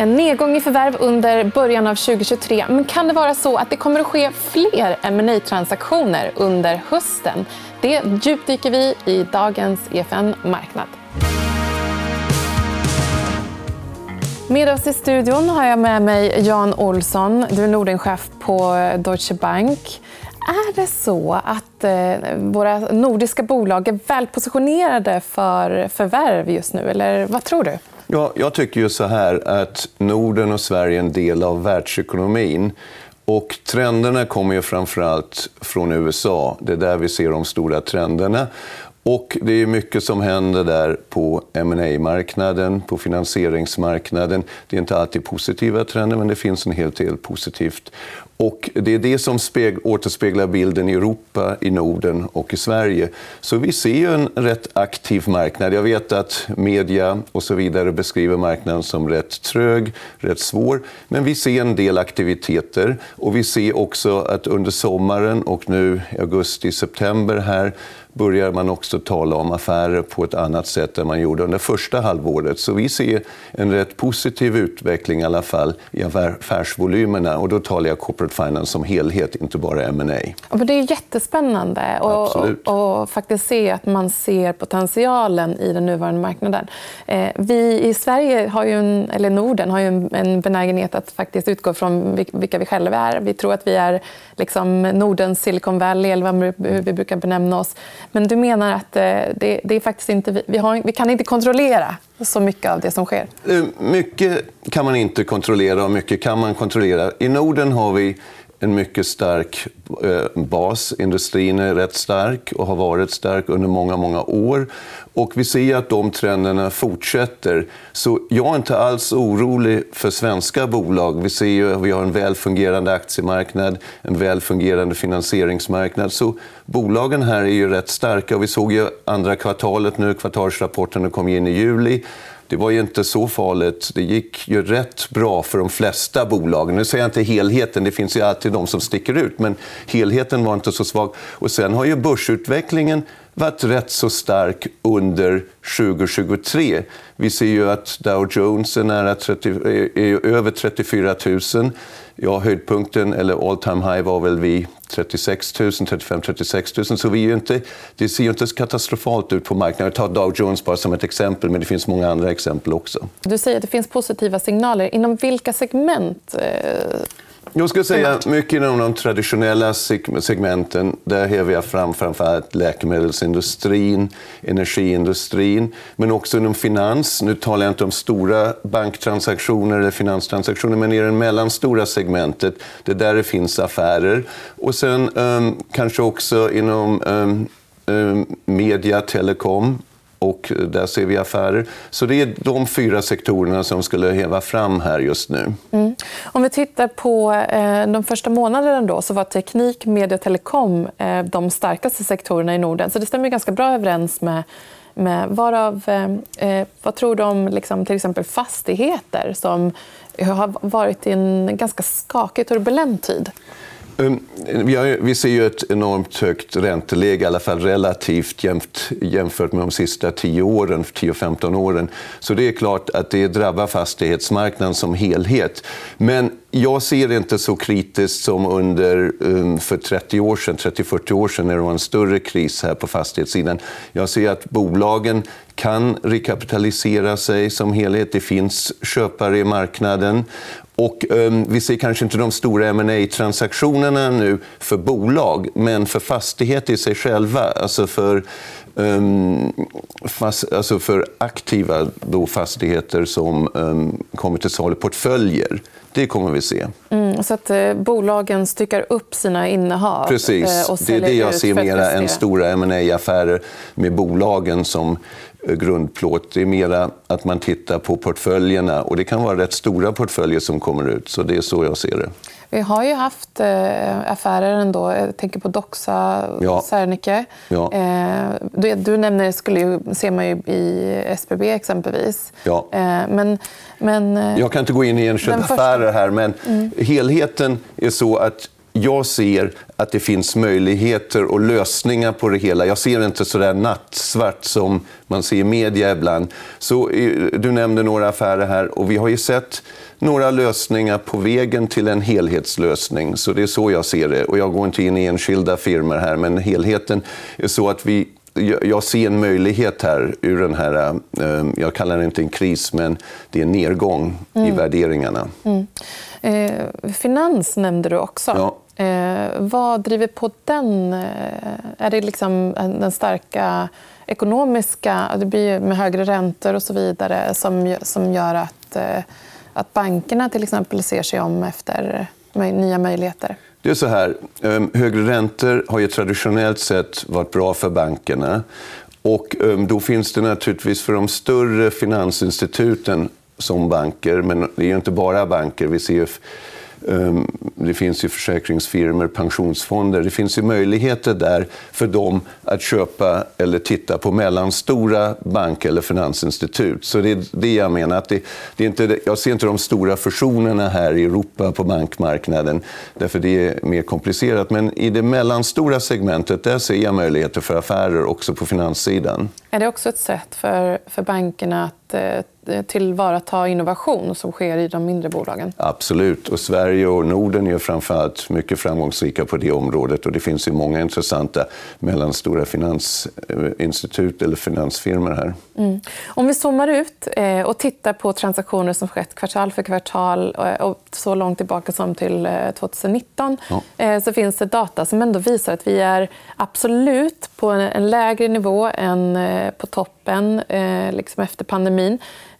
En nedgång i förvärv under början av 2023. Men kan det vara så att det kommer att ske fler ma transaktioner under hösten? Det djupdyker vi i dagens EFN Marknad. Med oss i studion har jag med mig Jan Olsson. Du är Nordenchef på Deutsche Bank. Är det så att eh, våra nordiska bolag är väl positionerade för förvärv just nu? Eller vad tror du? Ja, jag tycker ju så här att Norden och Sverige är en del av världsekonomin. Och trenderna kommer ju framför allt från USA. Det är där vi ser de stora trenderna. Och det är mycket som händer där på ma marknaden på finansieringsmarknaden. Det är inte alltid positiva trender, men det finns en hel del positivt. Och det är det som återspeglar bilden i Europa, i Norden och i Sverige. Så vi ser en rätt aktiv marknad. Jag vet att media och så vidare beskriver marknaden som rätt trög, rätt svår. Men vi ser en del aktiviteter. Och vi ser också att under sommaren och nu i augusti, september här börjar man också tala om affärer på ett annat sätt än man gjorde under första halvåret. Så vi ser en rätt positiv utveckling i alla fall i affärsvolymerna. Och då talar jag corporate finance som helhet, inte bara M&A. Det är jättespännande att faktiskt se att man ser potentialen i den nuvarande marknaden. Eh, vi i Sverige, har ju en, eller Norden, har ju en benägenhet att faktiskt utgå från vilka vi själva är. Vi tror att vi är liksom Nordens Silicon Valley, eller hur vi brukar benämna oss. Men du menar att eh, det, det är faktiskt inte, vi, har, vi kan inte kontrollera så mycket av det som sker? Eh, mycket kan man inte kontrollera och mycket kan man kontrollera. I Norden har vi en mycket stark eh, bas. Industrin är rätt stark och har varit stark under många, många år. Och vi ser att de trenderna fortsätter. Så jag är inte alls orolig för svenska bolag. Vi ser ju att vi har en väl fungerande aktiemarknad, en väl fungerande finansieringsmarknad. Så bolagen här är ju rätt starka. Vi såg ju andra kvartalet nu, kvartalsrapporten kom in i juli det var ju inte så farligt. Det gick ju rätt bra för de flesta bolagen. Nu säger jag inte helheten, det finns ju alltid de som sticker ut. Men helheten var inte så svag. Och sen har ju börsutvecklingen varit rätt så stark under 2023. Vi ser ju att Dow Jones är, nära 30, eh, är över 34 000. Ja, höjdpunkten, eller all time high, var väl vid 36 000, 35 36 000. Så vi är inte, det ser ju inte katastrofalt ut på marknaden. Jag tar Dow Jones bara som ett exempel, men det finns många andra exempel också. Du säger att det finns positiva signaler. Inom vilka segment eh, jag skulle säga mycket inom de traditionella segmenten. Där häver jag fram framförallt läkemedelsindustrin, energiindustrin, men också inom finans. Nu talar jag inte om stora banktransaktioner eller finanstransaktioner, men i det mellanstora segmentet, det är där det finns affärer. Och sen um, kanske också inom um, media, telekom, och där ser vi affärer. Så det är de fyra sektorerna som skulle häva fram här just nu. Mm. Om vi tittar på eh, de första månaderna då, så var teknik, media och telekom eh, de starkaste sektorerna i Norden. Så det stämmer ganska bra överens med med varav, eh, eh, vad tror du om liksom, till exempel fastigheter som har varit i en ganska skakig, turbulent tid? Ehm, vi ser ju ett enormt högt ränteläge, i alla fall relativt jämfört med de sista 10 åren, 10-15 åren. Så det är klart att det drabbar fastighetsmarknaden som helhet. Men jag ser det inte så kritiskt som under, ehm, för 30 år sedan, 30-40 år sedan när det var en större kris här på fastighetssidan. Jag ser att bolagen kan rekapitalisera sig som helhet. Det finns köpare i marknaden. Och, um, vi ser kanske inte de stora ma transaktionerna nu för bolag, men för fastigheter i sig själva. Alltså för, ehm, um, fast, alltså för aktiva då fastigheter som um, kommer till salu, portföljer. Det kommer vi se. Mm, så att eh, bolagen styckar upp sina innehav Precis. Eh, och det är det jag ser mer än stora ma affärer med bolagen som Eh, grundplåt. Det är mer att man tittar på portföljerna. och Det kan vara rätt stora portföljer som kommer ut. så Det är så jag ser det. Vi har ju haft eh, affärer ändå. Jag tänker på Doxa, ja. Serneke. Ja. Eh, du, du nämner, skulle ju, ser man ju i SBB exempelvis. Ja. men, men, jag kan inte gå in i enskilda första det här, men mm. helheten är så att jag ser att det finns möjligheter och lösningar på det hela. Jag ser det inte så där nattsvart som man ser i media ibland. Så, eh, du nämnde några affärer här och vi har ju sett några lösningar på vägen till en helhetslösning. Så det är så jag ser det. Och jag går inte in i enskilda firmor här, men helheten är så att vi jag ser en möjlighet här ur den här, eh, jag kallar det inte en kris, men det är en nedgång mm. i värderingarna. Mm. Eh, finans nämnde du också. Ja. Eh, vad driver på den? Eh, är det liksom den starka ekonomiska... Det blir med högre räntor och så vidare som, som gör att, eh, att bankerna till exempel ser sig om efter nya möjligheter? Det är så här, ehm, högre räntor har ju traditionellt sett varit bra för bankerna. Och ehm, då finns det naturligtvis för de större finansinstituten som banker, men det är ju inte bara banker. Vi ser Ehm, det finns ju försäkringsfirmor, pensionsfonder. Det finns ju möjligheter där för dem att köpa eller titta på mellanstora banker eller finansinstitut. Så det är det jag menar. Att det, det är inte, jag ser inte de stora fusionerna här i Europa på bankmarknaden, därför det är mer komplicerat. Men i det mellanstora segmentet där ser jag möjligheter för affärer också på finanssidan. Är det också ett sätt för, för bankerna att eh, tillvarata innovation som sker i de mindre bolagen? Absolut. Och Sverige och Norden är framförallt mycket framgångsrika på det området. Och det finns ju många intressanta mellanstora finansinstitut eller finansfirmor här. Mm. Om vi zoomar ut eh, och tittar på transaktioner som skett kvartal för kvartal eh, och så långt tillbaka som till 2019 ja. så finns det data som ändå visar att vi är absolut på en lägre nivå än på toppen liksom efter pandemin.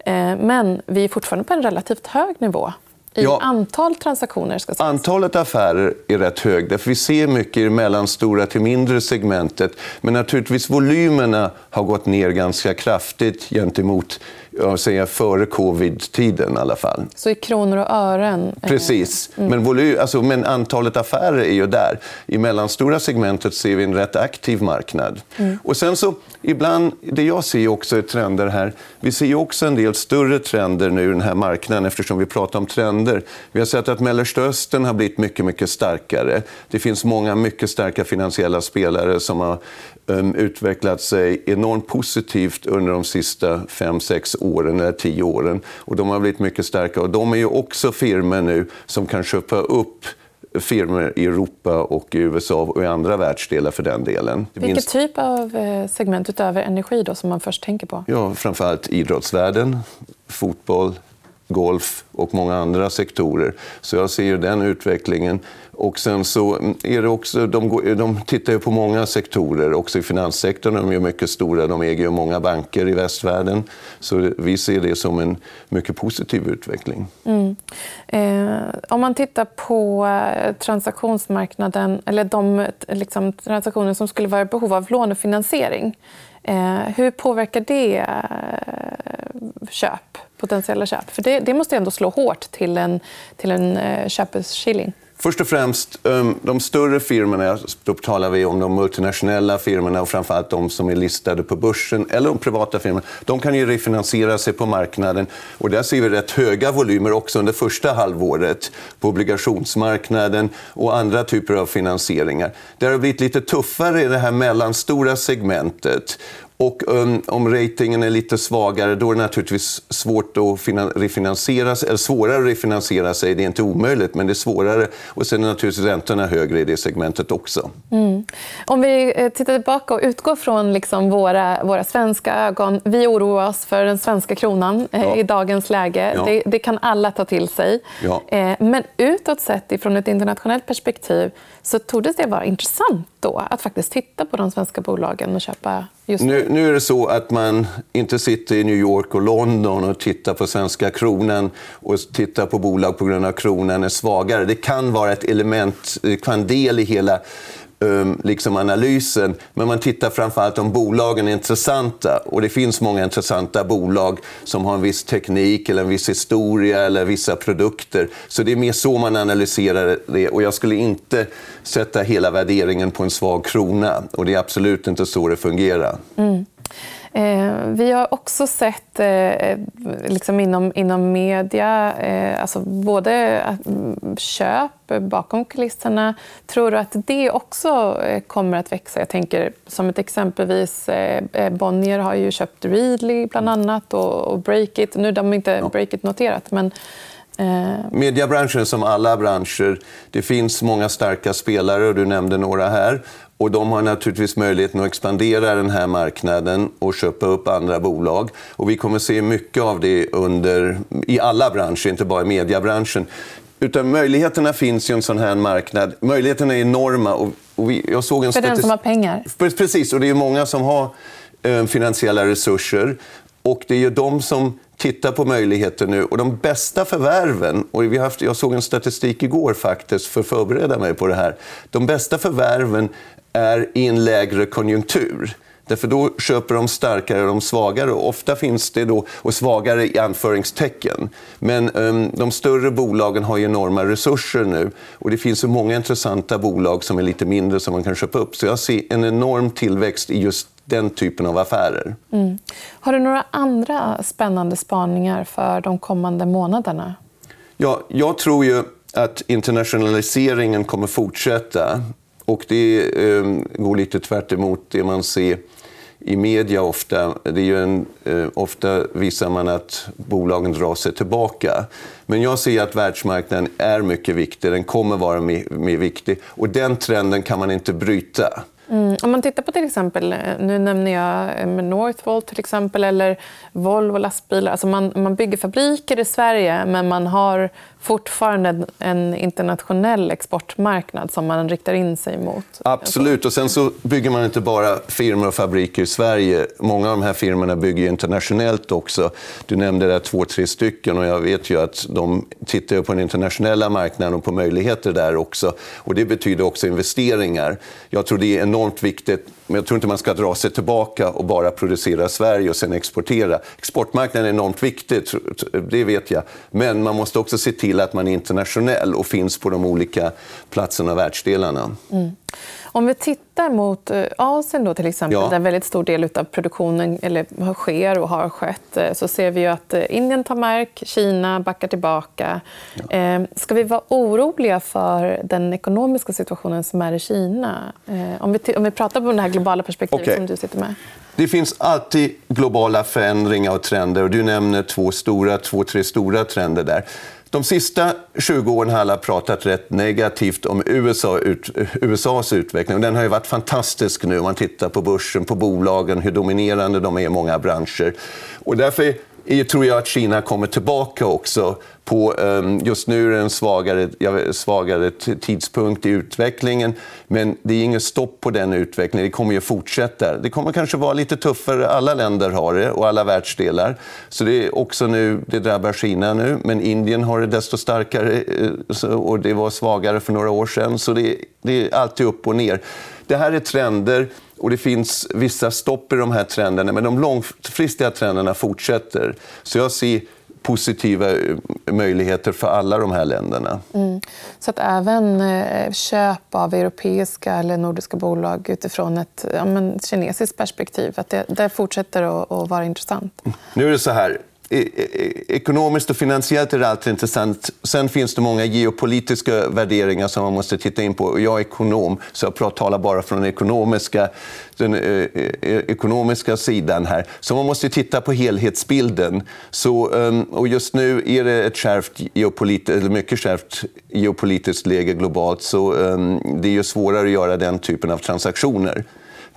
Eh, men vi är fortfarande på en relativt hög nivå i ja, antal transaktioner. Ska sägas. Antalet affärer är rätt högt. Vi ser mycket i det mellanstora till mindre segmentet. Men naturligtvis volymerna har gått ner ganska kraftigt gentemot jag säger före covid-tiden i alla fall. Så i kronor och ören? Eh, Precis. Mm. Men, volym, alltså, men antalet affärer är ju där. I mellanstora segmentet ser vi en rätt aktiv marknad. Mm. Och sen så, ibland, det jag ser också är trender här. Vi ser också en del större trender nu i den här marknaden eftersom vi pratar om trender. Vi har sett att Mellanöstern har blivit mycket, mycket starkare. Det finns många mycket starka finansiella spelare som har um, utvecklat sig enormt positivt under de sista fem, sex åren, eller tio åren. Och de har blivit mycket starka. Och de är ju också firmor nu som kan köpa upp firmor i Europa och i USA och i andra världsdelar för den delen. Vilken minst... typ av eh, segment utöver energi då, som man först tänker på? Ja, framförallt idrottsvärlden, fotboll, golf och många andra sektorer. Så jag ser den utvecklingen. Och sen så är det också, de, går, de tittar ju på många sektorer, också i finanssektorn. De är mycket stora, de äger ju många banker i västvärlden. Så vi ser det som en mycket positiv utveckling. Mm. Eh, om man tittar på eh, transaktionsmarknaden, eller de liksom, transaktioner som skulle vara i behov av lånefinansiering. Eh, hur påverkar det eh, köp, potentiella köp? För det, det måste ändå slå hårt till en, till en eh, köpeskilling. Först och främst, ehm, de större firmorna, då talar vi om de multinationella firmorna och framförallt de som är listade på börsen eller de privata firmorna. De kan ju refinansiera sig på marknaden och där ser vi rätt höga volymer också under första halvåret på obligationsmarknaden och andra typer av finansieringar. Det har blivit lite tuffare i det här mellanstora segmentet och um, om ratingen är lite svagare, då är det naturligtvis svårt att refinansiera sig, eller svårare att refinansiera sig. Det är inte omöjligt, men det är svårare. Och sen är naturligtvis räntorna högre i det segmentet också. Mm. Om vi eh, tittar tillbaka och utgår från liksom våra, våra svenska ögon. Vi oroar oss för den svenska kronan eh, ja. i dagens läge. Ja. Det, det, kan alla ta till sig. Ja. Eh, men utåt sett, från ett internationellt perspektiv, så torde det vara intressant då att faktiskt titta på de svenska bolagen och köpa nu. Nu är det så att man inte sitter i New York och London och tittar på svenska kronan och tittar på bolag på grund av kronan är svagare. Det kan vara ett element, det kan del i hela um, liksom analysen. Men man tittar framförallt om bolagen är intressanta. Och det finns många intressanta bolag som har en viss teknik, eller en viss historia eller vissa produkter. Så det är mer så man analyserar det. Och jag skulle inte sätta hela värderingen på en svag krona. Och det är absolut inte så det fungerar. Mm. Eh, vi har också sett eh, liksom inom, inom media, eh, alltså både köp bakom kulisserna. Tror du att det också kommer att växa? Jag tänker som ett exempelvis Bonnier har ju köpt Readly bland annat och, och Breakit. Nu har de inte. Breakit noterat, men Mediebranschen som alla branscher, det finns många starka spelare och du nämnde några här. Och de har naturligtvis möjligheten att expandera den här marknaden och köpa upp andra bolag. Och vi kommer se mycket av det under, i alla branscher, inte bara i mediebranschen. Utan möjligheterna finns i en sån här marknad. Möjligheterna är enorma. Och, och vi, jag såg en För den som har pengar? Precis, och det är många som har eh, finansiella resurser. Och det är ju de som tittar på möjligheter nu. Och de bästa förvärven, och vi haft, jag såg en statistik igår faktiskt för att förbereda mig på det här. De bästa förvärven är i en lägre konjunktur. Därför då köper de starkare de svagare. Och ofta finns det då, och svagare i anföringstecken. Men um, de större bolagen har enorma resurser nu. Och det finns så många intressanta bolag som är lite mindre som man kan köpa upp. Så jag ser en enorm tillväxt i just den typen av affärer. Mm. Har du några andra spännande spaningar för de kommande månaderna? Ja, jag tror ju att internationaliseringen kommer fortsätta. Och det eh, går lite tvärt det man ser i media ofta. Det är ju en, eh, ofta visar man att bolagen drar sig tillbaka. Men jag ser att världsmarknaden är mycket viktig. Den kommer vara mer viktig. Och den trenden kan man inte bryta. Mm. Om man tittar på till exempel, eh, nu nämner jag eh, Northvolt till exempel, eller Volvo lastbilar. Alltså man, man bygger fabriker i Sverige men man har fortfarande en internationell exportmarknad som man riktar in sig mot. Absolut. Och sen så bygger man inte bara firmor och fabriker i Sverige. Många av de här firmorna bygger internationellt också. Du nämnde där två, tre stycken och jag vet ju att de tittar på den internationella marknaden och på möjligheter där också. Och det betyder också investeringar. Jag tror det är enormt viktigt men jag tror inte man ska dra sig tillbaka och bara producera i Sverige och sen exportera. Exportmarknaden är enormt viktig, det vet jag. Men man måste också se till att man är internationell och finns på de olika platserna och världsdelarna. Mm. Om vi tittar mot eh, Asien, då, till exempel, ja. där en väldigt stor del av produktionen eller, sker och har skett, eh, så ser vi att eh, Indien tar mark, Kina backar tillbaka. Ja. Ska vi vara oroliga för den ekonomiska situationen som är i Kina? Om vi, om vi pratar om det här globala perspektivet okay. som du sitter med. Det finns alltid globala förändringar och trender. Och du nämner två, stora, två, tre stora trender där. De sista 20 åren har alla pratat rätt negativt om USA, ut, USAs utveckling. Den har ju varit fantastisk nu om man tittar på börsen, på bolagen, hur dominerande de är i många branscher. Och därför tror jag att Kina kommer tillbaka också. På, ehm, just nu är det en svagare, svagare tidpunkt i utvecklingen, men det är inget stopp på den utvecklingen. Det kommer ju fortsätta. Det kommer kanske vara lite tuffare. Alla länder har det, och alla världsdelar. Så det är också nu, det drabbar Kina nu, men Indien har det desto starkare eh, och det var svagare för några år sedan. Så det, det är alltid upp och ner. Det här är trender. Och det finns vissa stopp i de här trenderna, men de långfristiga trenderna fortsätter. Så jag ser positiva eh, möjligheter för alla de här länderna. Mm. Så att även eh, köp av europeiska eller nordiska bolag utifrån ett ja, kinesiskt perspektiv, att det, det fortsätter att, att vara intressant? Nu är det så här. E, e, e, ekonomiskt och finansiellt är det alltid intressant. Sen finns det många geopolitiska värderingar som man måste titta in på. Jag är ekonom, så jag talar bara från den ekonomiska, den ekonomiska sidan här. Så man måste titta på helhetsbilden. Så, ehm, och just nu är det ett kärvt eller mycket kärvt geopolitiskt läge globalt, så ehm, det är svårare att göra den typen av transaktioner.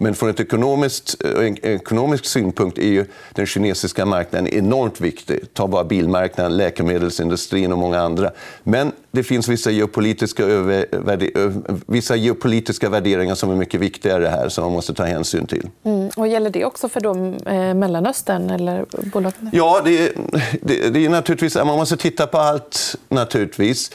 Men från ett ekonomiskt, en eh, ekonomisk synpunkt är ju den kinesiska marknaden enormt viktig. Ta bara bilmarknaden, läkemedelsindustrin och många andra. Men det finns vissa geopolitiska, vissa geopolitiska värderingar som är mycket viktigare här som man måste ta hänsyn till. Mm. Och gäller det också för de, eh, Mellanöstern? Eller bolagen? Ja, det, det, det är naturligtvis, man måste titta på allt. naturligtvis.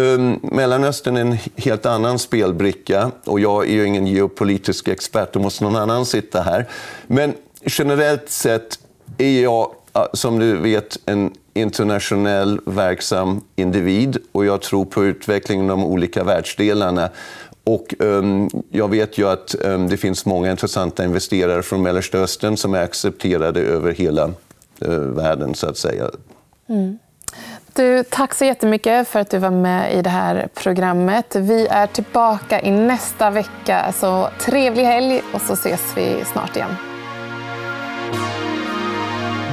Um, Mellanöstern är en helt annan spelbricka och jag är ju ingen geopolitisk expert, då måste någon annan sitta här. Men generellt sett är jag, som du vet, en internationell verksam individ och jag tror på utvecklingen i de olika världsdelarna. Och, um, jag vet ju att um, det finns många intressanta investerare från Mellanöstern som är accepterade över hela uh, världen, så att säga. Mm. Du, tack så jättemycket för att du var med i det här programmet. Vi är tillbaka i nästa vecka. Så trevlig helg och så ses vi snart igen.